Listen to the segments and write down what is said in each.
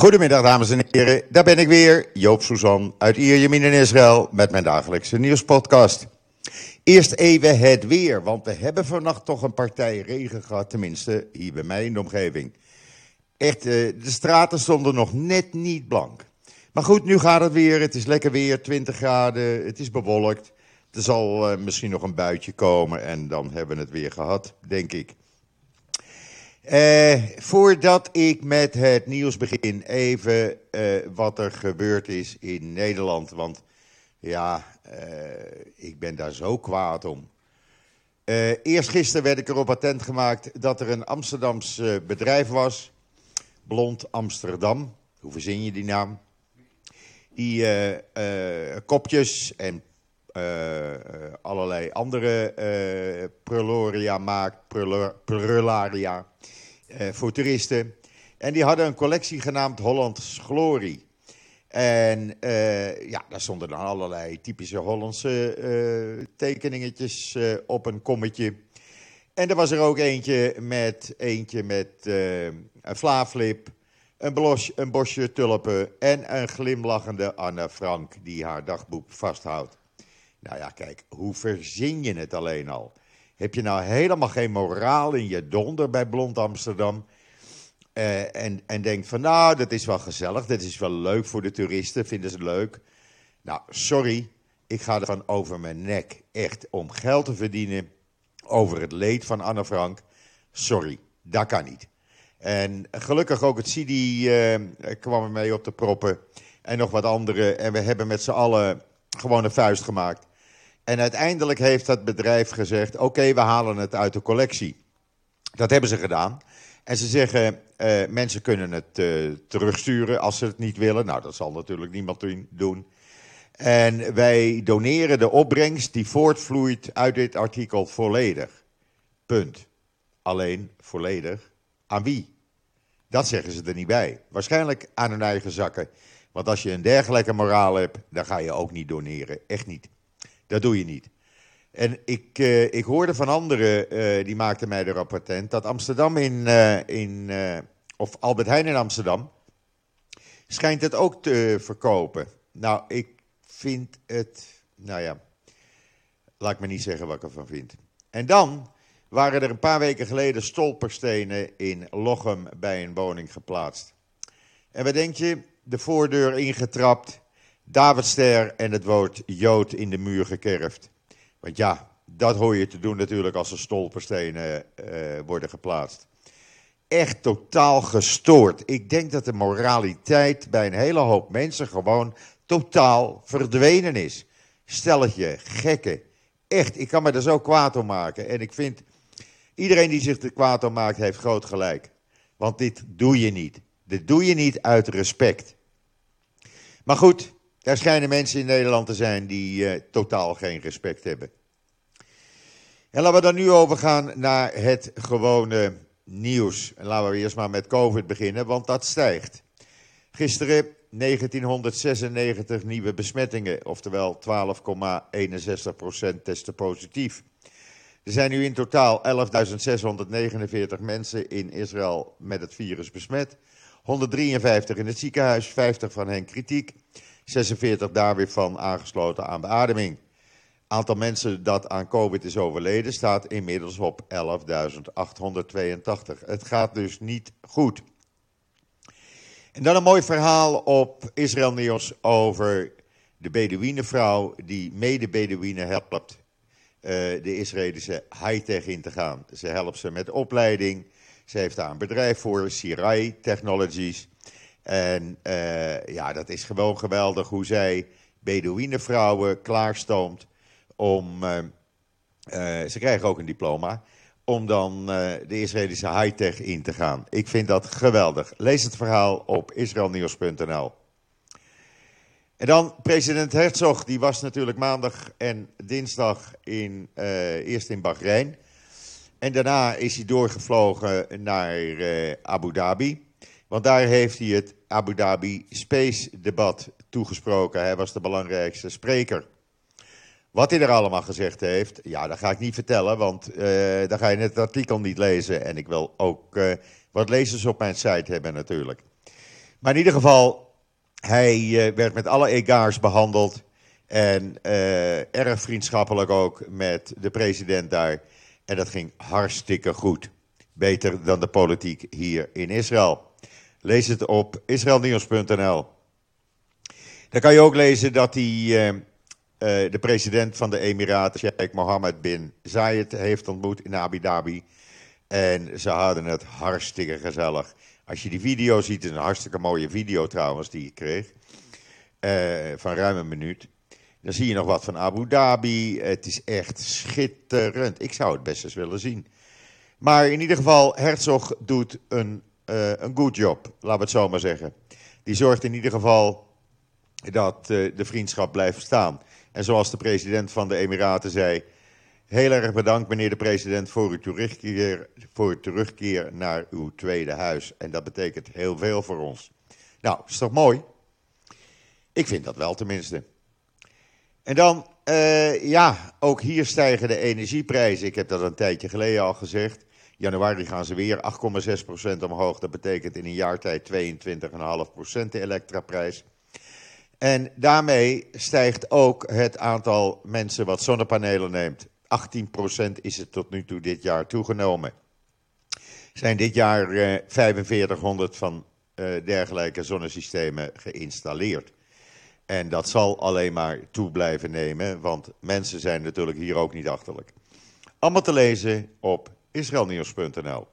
Goedemiddag dames en heren, daar ben ik weer, Joop Suzan uit Ierjemien in Israël met mijn dagelijkse nieuwspodcast. Eerst even het weer, want we hebben vannacht toch een partij regen gehad, tenminste hier bij mij in de omgeving. Echt, eh, de straten stonden nog net niet blank. Maar goed, nu gaat het weer, het is lekker weer, 20 graden, het is bewolkt. Er zal uh, misschien nog een buitje komen en dan hebben we het weer gehad, denk ik. Uh, voordat ik met het nieuws begin, even uh, wat er gebeurd is in Nederland. Want ja, uh, ik ben daar zo kwaad om. eerst gisteren werd ik erop attent gemaakt dat er een Amsterdams bedrijf was. Blond Amsterdam. Hoe verzin je die naam? Die kopjes en allerlei andere proloria maakt. Prularia uh, voor toeristen. En die hadden een collectie genaamd Hollands Glory. En ja, daar stonden dan allerlei typische Hollandse uh, tekeningetjes op een kommetje. En er was er ook eentje met, eentje met een vlaaflip, een, blos, een bosje tulpen en een glimlachende Anne Frank die haar dagboek vasthoudt. Nou ja, kijk, hoe verzin je het alleen al? Heb je nou helemaal geen moraal in je donder bij Blond Amsterdam? Uh, en, en denkt van, nou, dat is wel gezellig, dat is wel leuk voor de toeristen, vinden ze leuk. Nou, sorry, ik ga ervan over mijn nek. Echt, om geld te verdienen over het leed van Anne Frank. Sorry, dat kan niet. En gelukkig ook het CIDI uh, kwam er mee op de proppen. En nog wat andere. En we hebben met z'n allen gewoon een vuist gemaakt. En uiteindelijk heeft dat bedrijf gezegd: oké, we halen het uit de collectie. Dat hebben ze gedaan. En ze zeggen: uh, mensen kunnen het uh, terugsturen als ze het niet willen. Nou, dat zal natuurlijk niemand doen. En wij doneren de opbrengst die voortvloeit uit dit artikel volledig. Punt. Alleen volledig. Aan wie? Dat zeggen ze er niet bij. Waarschijnlijk aan hun eigen zakken. Want als je een dergelijke moraal hebt, dan ga je ook niet doneren. Echt niet. Dat doe je niet. En ik, uh, ik hoorde van anderen, uh, die maakten mij de rapportent, dat Amsterdam in, uh, in of Albert Heijn in Amsterdam, schijnt het ook te verkopen. Nou, ik vind het, nou ja, laat me niet zeggen wat ik ervan vind. En dan waren er een paar weken geleden stolperstenen in Lochem bij een woning geplaatst. En wat denk je? De voordeur ingetrapt, Davidster en het woord Jood in de muur gekerfd. Want ja, dat hoor je te doen natuurlijk als er stolperstenen uh, worden geplaatst. Echt totaal gestoord. Ik denk dat de moraliteit bij een hele hoop mensen gewoon totaal verdwenen is. Stelletje, gekken. Echt, ik kan me er zo kwaad om maken. En ik vind, iedereen die zich er kwaad om maakt, heeft groot gelijk. Want dit doe je niet. Dit doe je niet uit respect. Maar goed, er schijnen mensen in Nederland te zijn die uh, totaal geen respect hebben. En laten we dan nu overgaan naar het gewone nieuws. En laten we eerst maar met COVID beginnen, want dat stijgt. Gisteren 1996 nieuwe besmettingen, oftewel 12,61% testen positief. Er zijn nu in totaal 11.649 mensen in Israël met het virus besmet. 153 in het ziekenhuis, 50 van hen kritiek. 46 daar weer van aangesloten aan beademing. Aantal mensen dat aan COVID is overleden staat inmiddels op 11.882. Het gaat dus niet goed. En dan een mooi verhaal op Israël Nieuws over de Bedouinenvrouw die mede Bedouinen helpt uh, de Israëlische high-tech in te gaan. Ze helpt ze met opleiding. Ze heeft daar een bedrijf voor, Sirai Technologies. En uh, ja, dat is gewoon geweldig hoe zij Bedouinenvrouwen klaarstoomt om. Uh, uh, ze krijgen ook een diploma. Om dan de Israëlische high-tech in te gaan. Ik vind dat geweldig. Lees het verhaal op israelnieuws.nl. En dan president Herzog, die was natuurlijk maandag en dinsdag in, eerst in Bahrein. En daarna is hij doorgevlogen naar Abu Dhabi. Want daar heeft hij het Abu Dhabi Space debat toegesproken. Hij was de belangrijkste spreker. Wat hij er allemaal gezegd heeft, ja, dat ga ik niet vertellen, want uh, dan ga je het artikel niet lezen. En ik wil ook uh, wat lezers op mijn site hebben natuurlijk. Maar in ieder geval, hij werd met alle egaars behandeld. En erg vriendschappelijk ook met de president daar. En dat ging hartstikke goed. Beter dan de politiek hier in Israël. Lees het op israelnieuws.nl. Dan kan je ook lezen dat hij, uh, uh, de president van de Emiraten, Sheikh Mohammed bin Zayed, heeft ontmoet in Abu Dhabi. En ze hadden het hartstikke gezellig. Als je die video ziet, is een hartstikke mooie video trouwens die ik kreeg. Uh, van ruim een minuut. Dan zie je nog wat van Abu Dhabi. Het is echt schitterend. Ik zou het best eens willen zien. Maar in ieder geval, Herzog doet een, een good job, laten we het zo maar zeggen. Die zorgt in ieder geval dat uh, de vriendschap blijft staan. En zoals de president van de Emiraten zei... Heel erg bedankt, meneer de president, voor uw, terugkeer, voor uw terugkeer naar uw tweede huis. En dat betekent heel veel voor ons. Nou, is toch mooi? Ik vind dat wel tenminste. En dan, uh, ja, ook hier stijgen de energieprijzen. Ik heb dat een tijdje geleden al gezegd. Januari gaan ze weer 8,6% omhoog. Dat betekent in een jaar tijd 22,5% de elektraprijs. En daarmee stijgt ook het aantal mensen wat zonnepanelen neemt. 18% is het tot nu toe dit jaar toegenomen. Zijn dit jaar uh, 4500 van uh, dergelijke zonnesystemen geïnstalleerd. En dat zal alleen maar toe blijven nemen, want mensen zijn natuurlijk hier ook niet achterlijk. Allemaal te lezen op israelnieuws.nl.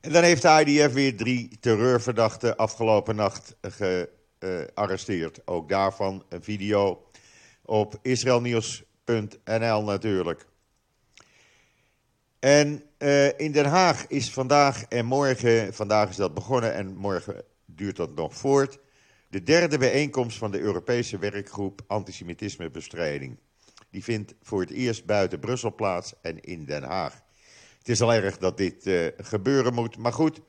En dan heeft de IDF weer drie terreurverdachten afgelopen nacht gearresteerd. Ook daarvan een video op israelnieuws.nl natuurlijk. En uh, in Den Haag is vandaag en morgen, vandaag is dat begonnen en morgen duurt dat nog voort, de derde bijeenkomst van de Europese werkgroep antisemitismebestrijding. Die vindt voor het eerst buiten Brussel plaats en in Den Haag. Het is al erg dat dit uh, gebeuren moet, maar goed,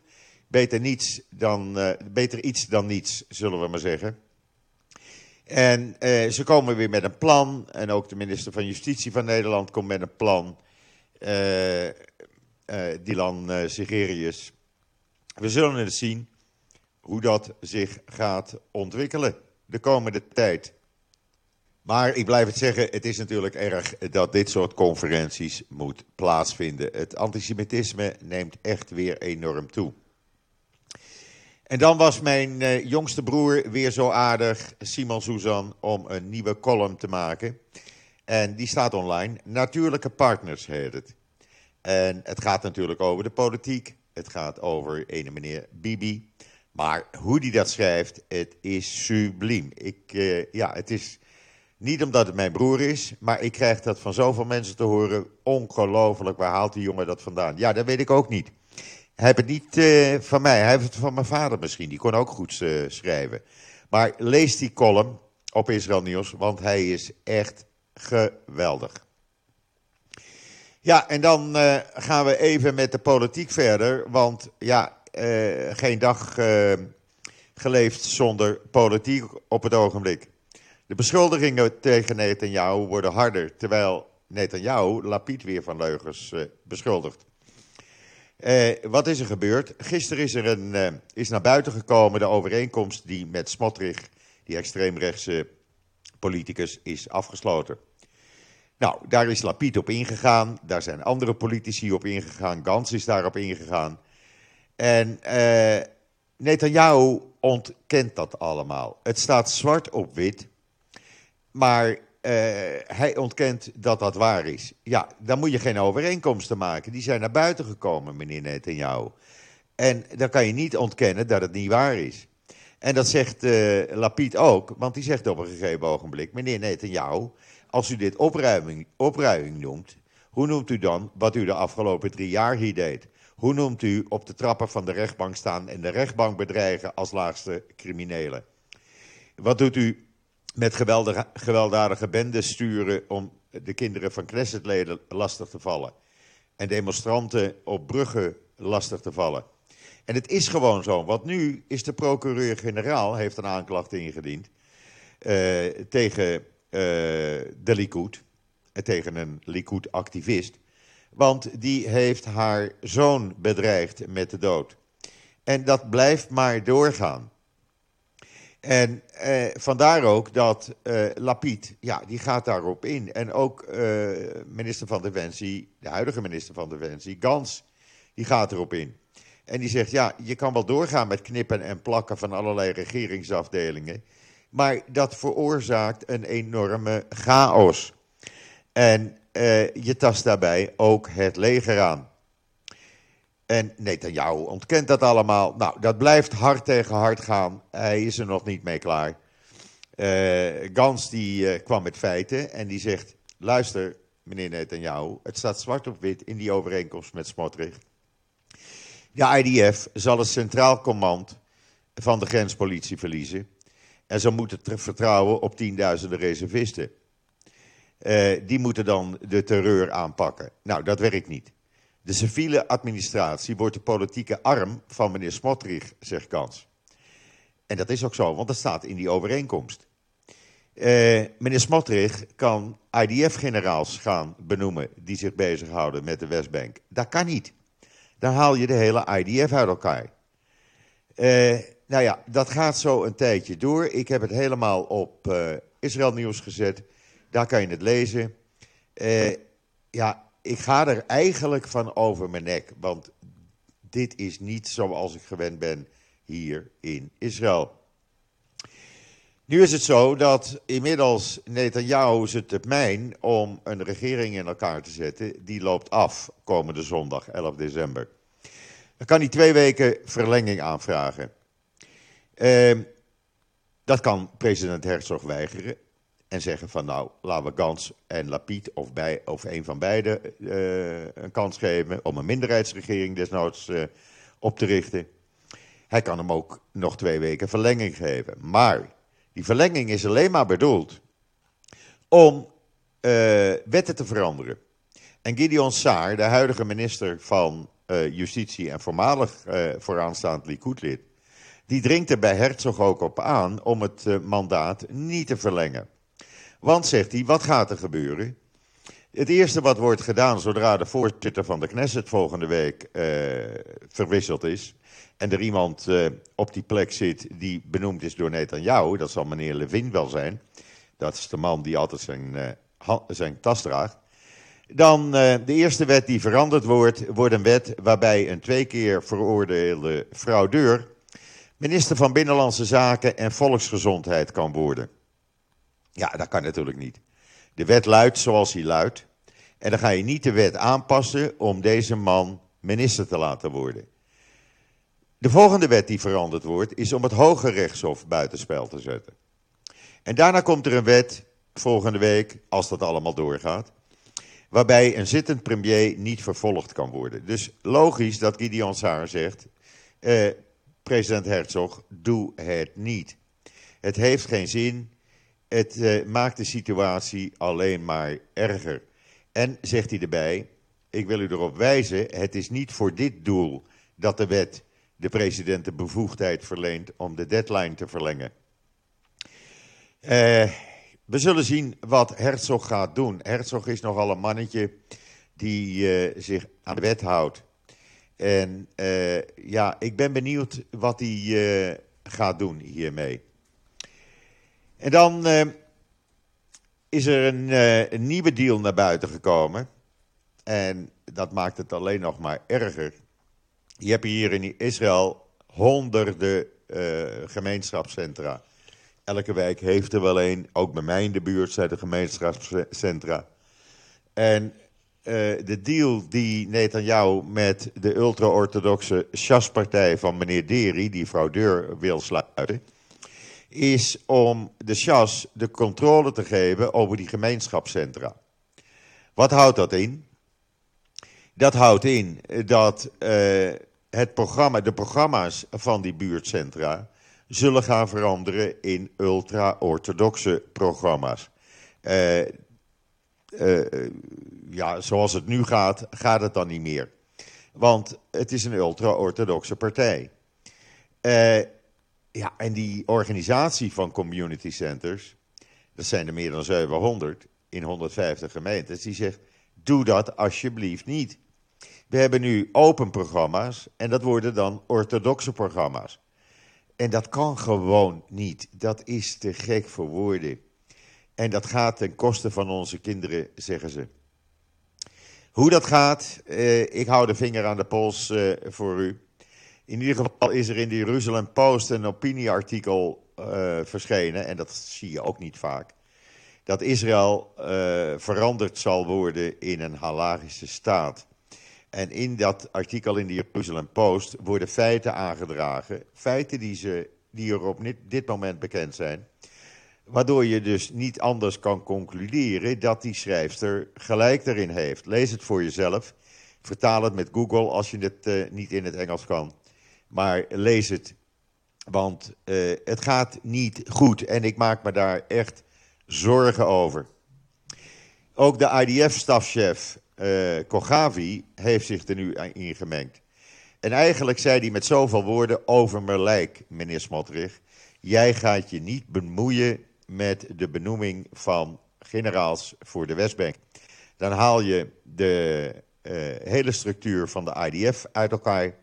beter, niets dan, uh, beter iets dan niets, zullen we maar zeggen. En uh, ze komen weer met een plan, en ook de minister van Justitie van Nederland komt met een plan, Dylan Sigerius. We zullen het zien hoe dat zich gaat ontwikkelen de komende tijd. Maar ik blijf het zeggen, het is natuurlijk erg dat dit soort conferenties moet plaatsvinden. Het antisemitisme neemt echt weer enorm toe. En dan was mijn uh, jongste broer weer zo aardig, Simon Suzan, om een nieuwe column te maken. En die staat online. Natuurlijke partners heet het. En het gaat natuurlijk over de politiek. Het gaat over ene meneer Bibi. Maar hoe die dat schrijft, het is subliem. Ik, uh, ja, het is niet omdat het mijn broer is, maar ik krijg dat van zoveel mensen te horen. Ongelooflijk, waar haalt die jongen dat vandaan? Ja, dat weet ik ook niet. Hij heeft het niet uh, van mij, hij heeft het van mijn vader misschien. Die kon ook goed uh, schrijven. Maar lees die column op Israël Nieuws, want hij is echt geweldig. Ja, en dan uh, gaan we even met de politiek verder. Want ja, geen dag geleefd zonder politiek op het ogenblik. De beschuldigingen tegen Netanyahu worden harder, terwijl Netanyahu Lapid weer van leugens uh, beschuldigt. Uh, wat is er gebeurd? Gisteren is er een, uh, is naar buiten gekomen de overeenkomst die met Smotrich, die extreemrechtse politicus, is afgesloten. Nou, daar is Lapid op ingegaan, daar zijn andere politici op ingegaan, Gans is daarop ingegaan. En Netanyahu ontkent dat allemaal. Het staat zwart op wit maar uh, hij ontkent dat dat waar is. Ja, dan moet je geen overeenkomsten maken. Die zijn naar buiten gekomen, meneer Netanyahu. En dan kan je niet ontkennen dat het niet waar is. En dat zegt uh, Lapid ook, want die zegt op een gegeven ogenblik... meneer Netanyahu, als u dit opruiming, opruiming noemt... hoe noemt u dan wat u de afgelopen drie jaar hier deed? Hoe noemt u op de trappen van de rechtbank staan... en de rechtbank bedreigen als laagste criminelen? Wat doet u met gewelddadige bendes sturen om de kinderen van Knessetleden lastig te vallen. En demonstranten op bruggen lastig te vallen. En het is gewoon zo, want nu is de procureur-generaal, heeft een aanklacht ingediend uh, tegen uh, de Likud, uh, tegen een Likud-activist. Want die heeft haar zoon bedreigd met de dood. En dat blijft maar doorgaan. En eh, vandaar ook dat eh, Lapid, ja, die gaat daarop in. En ook eh, minister van Defensie, de huidige minister van Defensie, Gans, die gaat erop in. En die zegt, ja, je kan wel doorgaan met knippen en plakken van allerlei regeringsafdelingen. Maar dat veroorzaakt een enorme chaos. En uh, je tast daarbij ook het leger aan. En Netanyahu ontkent dat allemaal. Nou, dat blijft hard tegen hard gaan. Hij is er nog niet mee klaar. Uh, Gans die uh, kwam met feiten en die zegt... luister, meneer Netanyahu, het staat zwart op wit in die overeenkomst met Smotrich. De IDF zal het centraal command van de grenspolitie verliezen... en ze moeten vertrouwen op tienduizenden reservisten. Uh, die moeten dan de terreur aanpakken. Nou, dat werkt niet. De civiele administratie wordt de politieke arm van meneer Smotrich, zegt Kans. En dat is ook zo, want dat staat in die overeenkomst. Uh, meneer Smotrich kan IDF-generaals gaan benoemen die zich bezighouden met de Westbank. Dat kan niet. Dan haal je de hele IDF uit elkaar. Uh, nou ja, dat gaat zo een tijdje door. Ik heb het helemaal op uh, Israël Nieuws gezet. Daar kan je het lezen. ja, ik ga er eigenlijk van over mijn nek. Want dit is niet zoals ik gewend ben hier in Israël. Nu is het zo dat inmiddels Netanyahu zijn termijn om een regering in elkaar te zetten, die loopt af komende zondag, 11 december. Dan kan hij twee weken verlenging aanvragen. Uh, dat kan president Herzog weigeren en zeggen van nou, laten we Gans en Lapid of, bij, of een van beiden uh, een kans geven om een minderheidsregering desnoods uh, op te richten. Hij kan hem ook nog twee weken verlenging geven. Maar die verlenging is alleen maar bedoeld om uh, wetten te veranderen. En Gideon Saar, de huidige minister van Justitie en voormalig vooraanstaand Likud-lid, die dringt er bij Herzog ook op aan om het mandaat niet te verlengen. Want, zegt hij, wat gaat er gebeuren? Het eerste wat wordt gedaan zodra de voorzitter van de Knesset volgende week uh, verwisseld is. en er iemand uh, op die plek zit die benoemd is door Netanyahu. dat zal meneer Levin wel zijn. Dat is de man die altijd zijn, uh, zijn tas draagt. Dan de eerste wet die veranderd wordt, wordt een wet waarbij een twee keer veroordeelde fraudeur. minister van Binnenlandse Zaken en Volksgezondheid kan worden. Ja, dat kan natuurlijk niet. De wet luidt zoals hij luidt. En dan ga je niet de wet aanpassen om deze man minister te laten worden. De volgende wet die veranderd wordt, is om het Hoge Rechtshof buitenspel te zetten. En daarna komt er een wet volgende week, als dat allemaal doorgaat, waarbij een zittend premier niet vervolgd kan worden. Dus logisch dat Gideon Saar zegt, eh, president Herzog, doe het niet. Het heeft geen zin, het uh, maakt de situatie alleen maar erger. En zegt hij erbij, ik wil u erop wijzen, het is niet voor dit doel dat de wet de president de bevoegdheid verleent om de deadline te verlengen. Uh, we zullen zien wat Herzog gaat doen. Herzog is nogal een mannetje die uh, zich aan de wet houdt. En ja, ik ben benieuwd wat hij gaat doen hiermee. En dan uh, is er een, uh, een, nieuwe deal naar buiten gekomen. En dat maakt het alleen nog maar erger. Je hebt hier in Israël honderden uh, gemeenschapscentra. Elke wijk heeft er wel een. Ook bij mij in de buurt zijn er gemeenschapscentra. En de deal die Netanyahu met de ultra-orthodoxe Shas-partij van meneer Deri, die fraudeur, wil sluiten is om de chas de controle te geven over die gemeenschapscentra. Wat houdt dat in? Dat houdt in dat uh, het programma, de programma's van die buurtcentra zullen gaan veranderen in ultra-orthodoxe programma's. Uh, uh, ja, zoals het nu gaat, gaat het dan niet meer. Want het is een ultra-orthodoxe partij. Ja, en die organisatie van community centers, dat zijn er meer dan 700 in 150 gemeentes, die zegt: doe dat alsjeblieft niet. We hebben nu open programma's en dat worden dan orthodoxe programma's. En dat kan gewoon niet. Dat is te gek voor woorden. En dat gaat ten koste van onze kinderen, zeggen ze. Hoe dat gaat, eh, ik hou de vinger aan de pols eh, voor u. In ieder geval is er in de Jeruzalem Post een opinieartikel uh, verschenen, en dat zie je ook niet vaak, dat Israël uh, veranderd zal worden in een halagische staat. En in dat artikel in de Jeruzalem Post worden feiten aangedragen, feiten die, ze, die er op dit moment bekend zijn, waardoor je dus niet anders kan concluderen dat die schrijfster gelijk erin heeft. Lees het voor jezelf, vertaal het met Google als je het uh, niet in het Engels kan. Maar lees het, want uh, het gaat niet goed en ik maak me daar echt zorgen over. Ook de IDF-stafchef uh, Kogavi heeft zich er nu in gemengd. En eigenlijk zei hij met zoveel woorden over mijn lijk, meneer Smotrich. Jij gaat je niet bemoeien met de benoeming van generaals voor de Westbank. Dan haal je de uh, hele structuur van de IDF uit elkaar.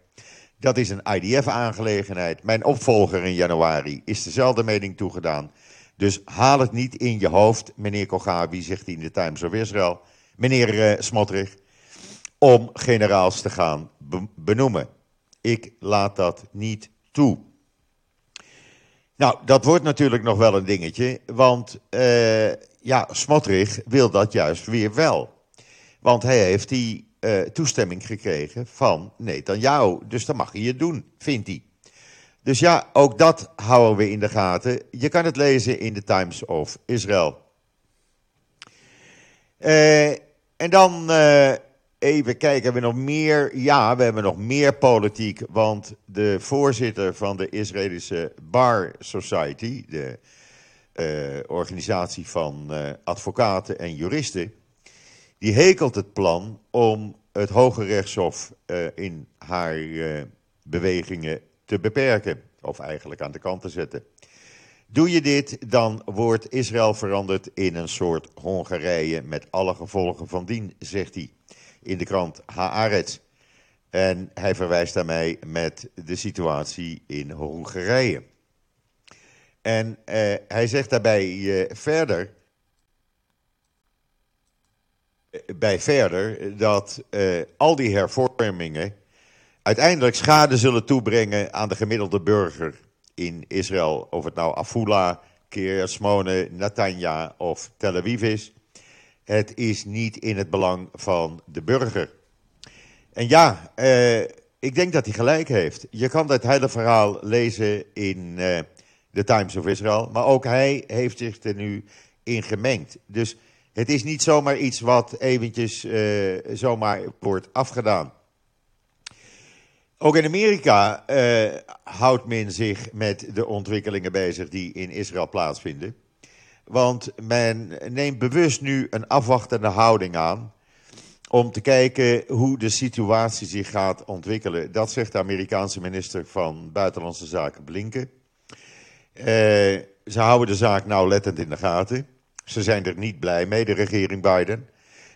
Dat is een IDF-aangelegenheid. Mijn opvolger in januari is dezelfde mening toegedaan. Dus haal het niet in je hoofd, meneer Kogabi, zegt hij in de Times of Israel, meneer uh, Smotrich, om generaals te gaan benoemen. Ik laat dat niet toe. Nou, dat wordt natuurlijk nog wel een dingetje, want uh, ja, Smotrich wil dat juist weer wel. Want hij heeft die uh, toestemming gekregen van Netanyahu. Dus dan mag hij het doen, vindt hij. Dus ja, ook dat houden we in de gaten. Je kan het lezen in de Times of Israel. Uh, en dan uh, even kijken, hebben we nog meer? Ja, we hebben nog meer politiek, want de voorzitter van de Israëlische Bar Society, de organisatie van advocaten en juristen, die hekelt het plan om het Hoge Rechtshof uh, in haar uh, bewegingen te beperken, of eigenlijk aan de kant te zetten. Doe je dit, dan wordt Israël veranderd in een soort Hongarije met alle gevolgen van dien, zegt hij in de krant Haaretz. En hij verwijst daarmee met de situatie in Hongarije. En uh, hij zegt daarbij verder bij verder dat uh, al die hervormingen uiteindelijk schade zullen toebrengen aan de gemiddelde burger in Israël. Of het nou Afula, Kiryat Natanja of Tel Aviv is. Het is niet in het belang van de burger. En ja, uh, ik denk dat hij gelijk heeft. Je kan dat hele verhaal lezen in de Times of Israel. Maar ook hij heeft zich er nu in gemengd. Dus het is niet zomaar iets wat eventjes uh, zomaar wordt afgedaan. Ook in Amerika uh, houdt men zich met de ontwikkelingen bezig die in Israël plaatsvinden. Want men neemt bewust nu een afwachtende houding aan om te kijken hoe de situatie zich gaat ontwikkelen. Dat zegt de Amerikaanse minister van Buitenlandse Zaken Blinken. Uh, ze houden de zaak nauwlettend in de gaten. Ze zijn er niet blij mee, de regering Biden.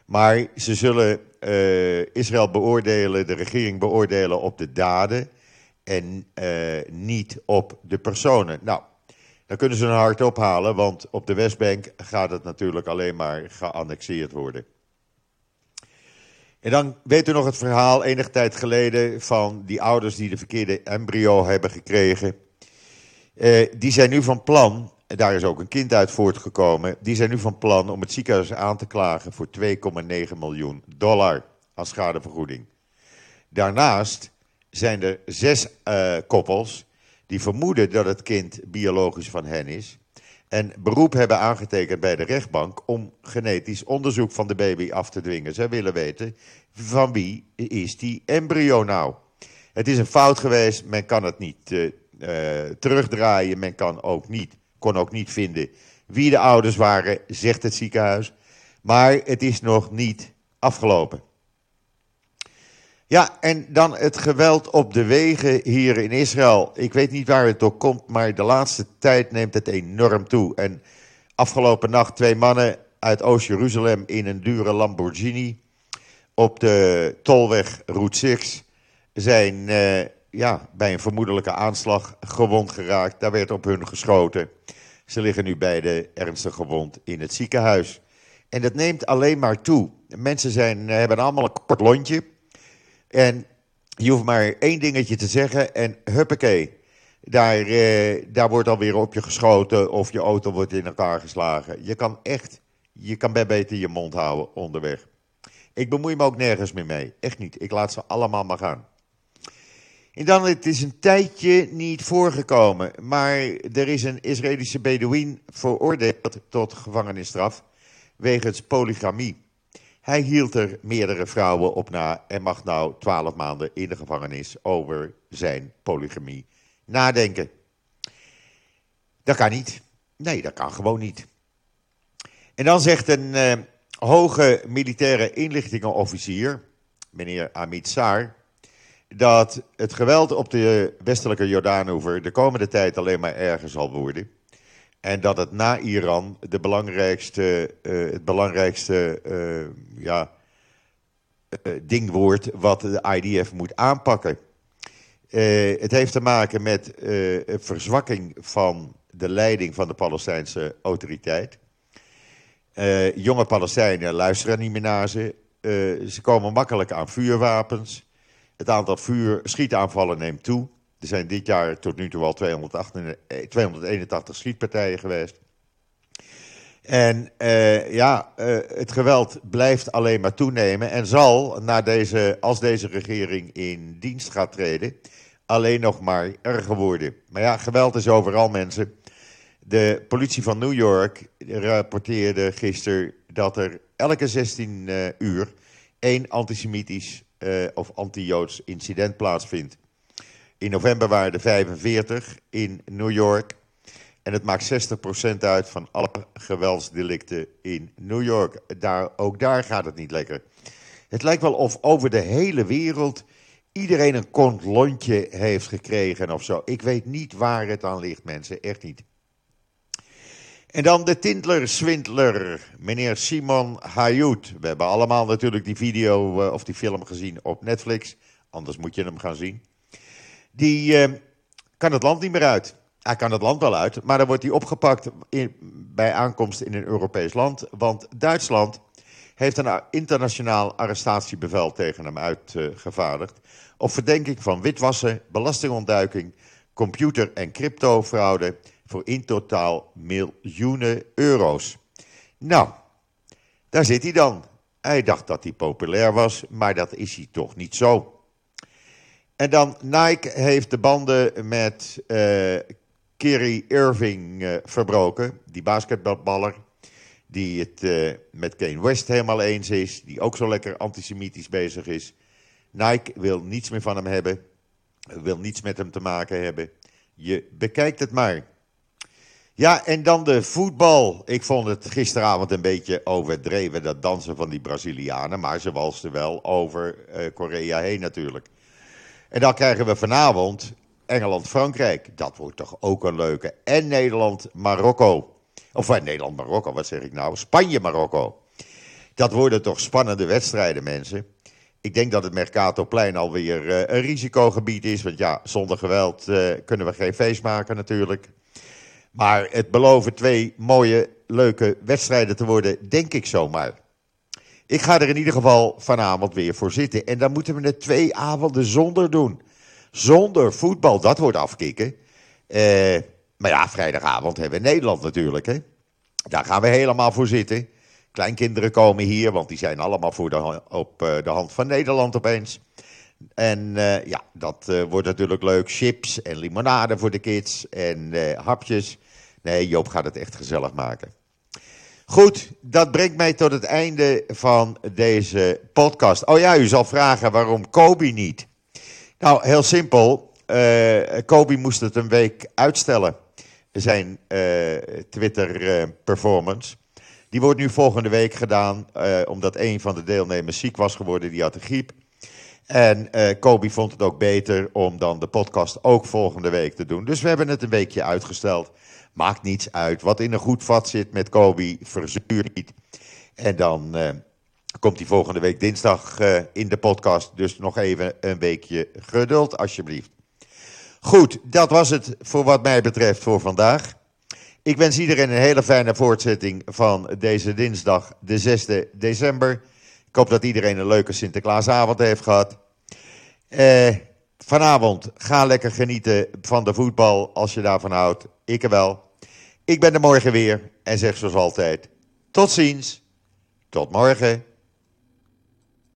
Maar ze zullen uh, Israël beoordelen, de regering beoordelen op de daden en uh, niet op de personen. Nou, dan kunnen ze een hart ophalen, want op de Westbank gaat het natuurlijk alleen maar geannexeerd worden. En dan weet u nog het verhaal enige tijd geleden van die ouders die de verkeerde embryo hebben gekregen. Uh, die zijn nu van plan daar is ook een kind uit voortgekomen. Die zijn nu van plan om het ziekenhuis aan te klagen voor 2,9 miljoen dollar als schadevergoeding. Daarnaast zijn er zes uh, koppels die vermoeden dat het kind biologisch van hen is. En beroep hebben aangetekend bij de rechtbank om genetisch onderzoek van de baby af te dwingen. Zij willen weten van wie is die embryo nou. Het is een fout geweest, men kan het niet uh, terugdraaien, men kan ook niet kon ook niet vinden wie de ouders waren, zegt het ziekenhuis. Maar het is nog niet afgelopen. Ja, en dan het geweld op de wegen hier in Israël. Ik weet niet waar het door komt, maar de laatste tijd neemt het enorm toe. En afgelopen nacht twee mannen uit Oost-Jeruzalem in een dure Lamborghini op de tolweg Route 6 zijn uh, ja, bij een vermoedelijke aanslag gewond geraakt. Daar werd op hun geschoten. Ze liggen nu beide ernstig gewond in het ziekenhuis. En dat neemt alleen maar toe. Mensen zijn, hebben allemaal een kort lontje. En je hoeft maar één dingetje te zeggen en huppakee. Daar, eh, daar wordt alweer op je geschoten of je auto wordt in elkaar geslagen. Je kan echt, je kan bij beter je mond houden onderweg. Ik bemoei me ook nergens meer mee. Echt niet. Ik laat ze allemaal maar gaan. En dan, het is een tijdje niet voorgekomen, maar er is een Israëlische Bedouin veroordeeld tot gevangenisstraf wegens polygamie. Hij hield er meerdere vrouwen op na en mag nou twaalf maanden in de gevangenis over zijn polygamie nadenken. Dat kan niet. Nee, dat kan gewoon niet. En dan zegt een uh, hoge militaire inlichtingenofficier, meneer Amit Saar, dat het geweld op de westelijke Jordaanoever de komende tijd alleen maar erger zal worden. En dat het na Iran de belangrijkste, uh, het belangrijkste uh, ja, uh, ding wordt wat de IDF moet aanpakken. het heeft te maken met verzwakking van de leiding van de Palestijnse autoriteit. jonge Palestijnen luisteren niet meer naar ze. ze komen makkelijk aan vuurwapens. Het aantal vuur, schietaanvallen neemt toe. Er zijn dit jaar tot nu toe al 281 eh, schietpartijen geweest. En uh, ja, uh, het geweld blijft alleen maar toenemen en zal, na deze, als deze regering in dienst gaat treden, alleen nog maar erger worden. Maar ja, geweld is overal, mensen. De politie van New York rapporteerde gisteren dat er elke 16 uh, uur één antisemitisch of anti-Joods incident plaatsvindt. In november waren er 45 in New York. En het maakt 60% uit van alle geweldsdelicten in New York. Daar, ook daar gaat het niet lekker. Het lijkt wel of over de hele wereld iedereen een kontlontje heeft gekregen of zo. Ik weet niet waar het aan ligt, mensen. Echt niet. En dan de Tindler-swindler, meneer Simon Hayut. We hebben allemaal natuurlijk die video uh, of die film gezien op Netflix. Anders moet je hem gaan zien die uh, kan het land niet meer uit. Hij kan het land wel uit, maar dan wordt hij opgepakt bij aankomst in een Europees land. Want Duitsland heeft een internationaal arrestatiebevel tegen hem uitgevaardigd. Uh, op verdenking van witwassen, belastingontduiking, computer- en cryptofraude voor in totaal miljoenen euro's. Nou, daar zit hij dan. Hij dacht dat hij populair was, maar dat is hij toch niet zo. En dan Nike heeft de banden met uh, Kerry Irving uh, verbroken, die basketballer. Die het uh, met Kane West helemaal eens is. Die ook zo lekker antisemitisch bezig is. Nike wil niets meer van hem hebben. Wil niets met hem te maken hebben. Je bekijkt het maar. Ja, en dan de voetbal. Ik vond het gisteravond een beetje overdreven, dat dansen van die Brazilianen. Maar ze walsten wel over Korea heen natuurlijk. En dan krijgen we vanavond Engeland-Frankrijk. Dat wordt toch ook een leuke. En Nederland-Marokko. Of uh, Nederland-Marokko, wat zeg ik nou? Spanje-Marokko. Dat worden toch spannende wedstrijden, mensen. Ik denk dat het Mercatoplein alweer uh, een risicogebied is. Want ja, zonder geweld kunnen we geen feest maken natuurlijk. Maar het beloven twee mooie, leuke wedstrijden te worden, denk ik zomaar. Ik ga er in ieder geval vanavond weer voor zitten. En dan moeten we het twee avonden zonder doen. Zonder voetbal, dat wordt afkicken. Uh, maar ja, vrijdagavond hebben we Nederland natuurlijk. Hè? Daar gaan we helemaal voor zitten. Kleinkinderen komen hier, want die zijn allemaal voor op uh, de hand van Nederland opeens. En uh, ja, dat wordt natuurlijk leuk. Chips en limonade voor de kids en hapjes. Nee, Joop gaat het echt gezellig maken. Goed, dat brengt mij tot het einde van deze podcast. Oh ja, u zal vragen waarom Kobe niet. Nou, heel simpel. Kobe moest het een week uitstellen, zijn Twitter-performance. Die wordt nu volgende week gedaan, omdat een van de deelnemers ziek was geworden, die had de griep. En Kobe vond het ook beter om dan de podcast ook volgende week te doen. Dus we hebben het een weekje uitgesteld. Maakt niets uit. Wat in een goed vat zit met Kobe, verzuur niet. En dan uh, komt hij volgende week dinsdag uh, in de podcast. Dus nog even een weekje geduld, alsjeblieft. Goed, dat was het voor wat mij betreft voor vandaag. Ik wens iedereen een hele fijne voortzetting van deze dinsdag, de 6 december. Ik hoop dat iedereen een leuke Sinterklaasavond heeft gehad. Eh, vanavond ga lekker genieten van de voetbal als je daarvan houdt. Ik wel. Ik ben er morgen weer en zeg zoals altijd: tot ziens. Tot morgen.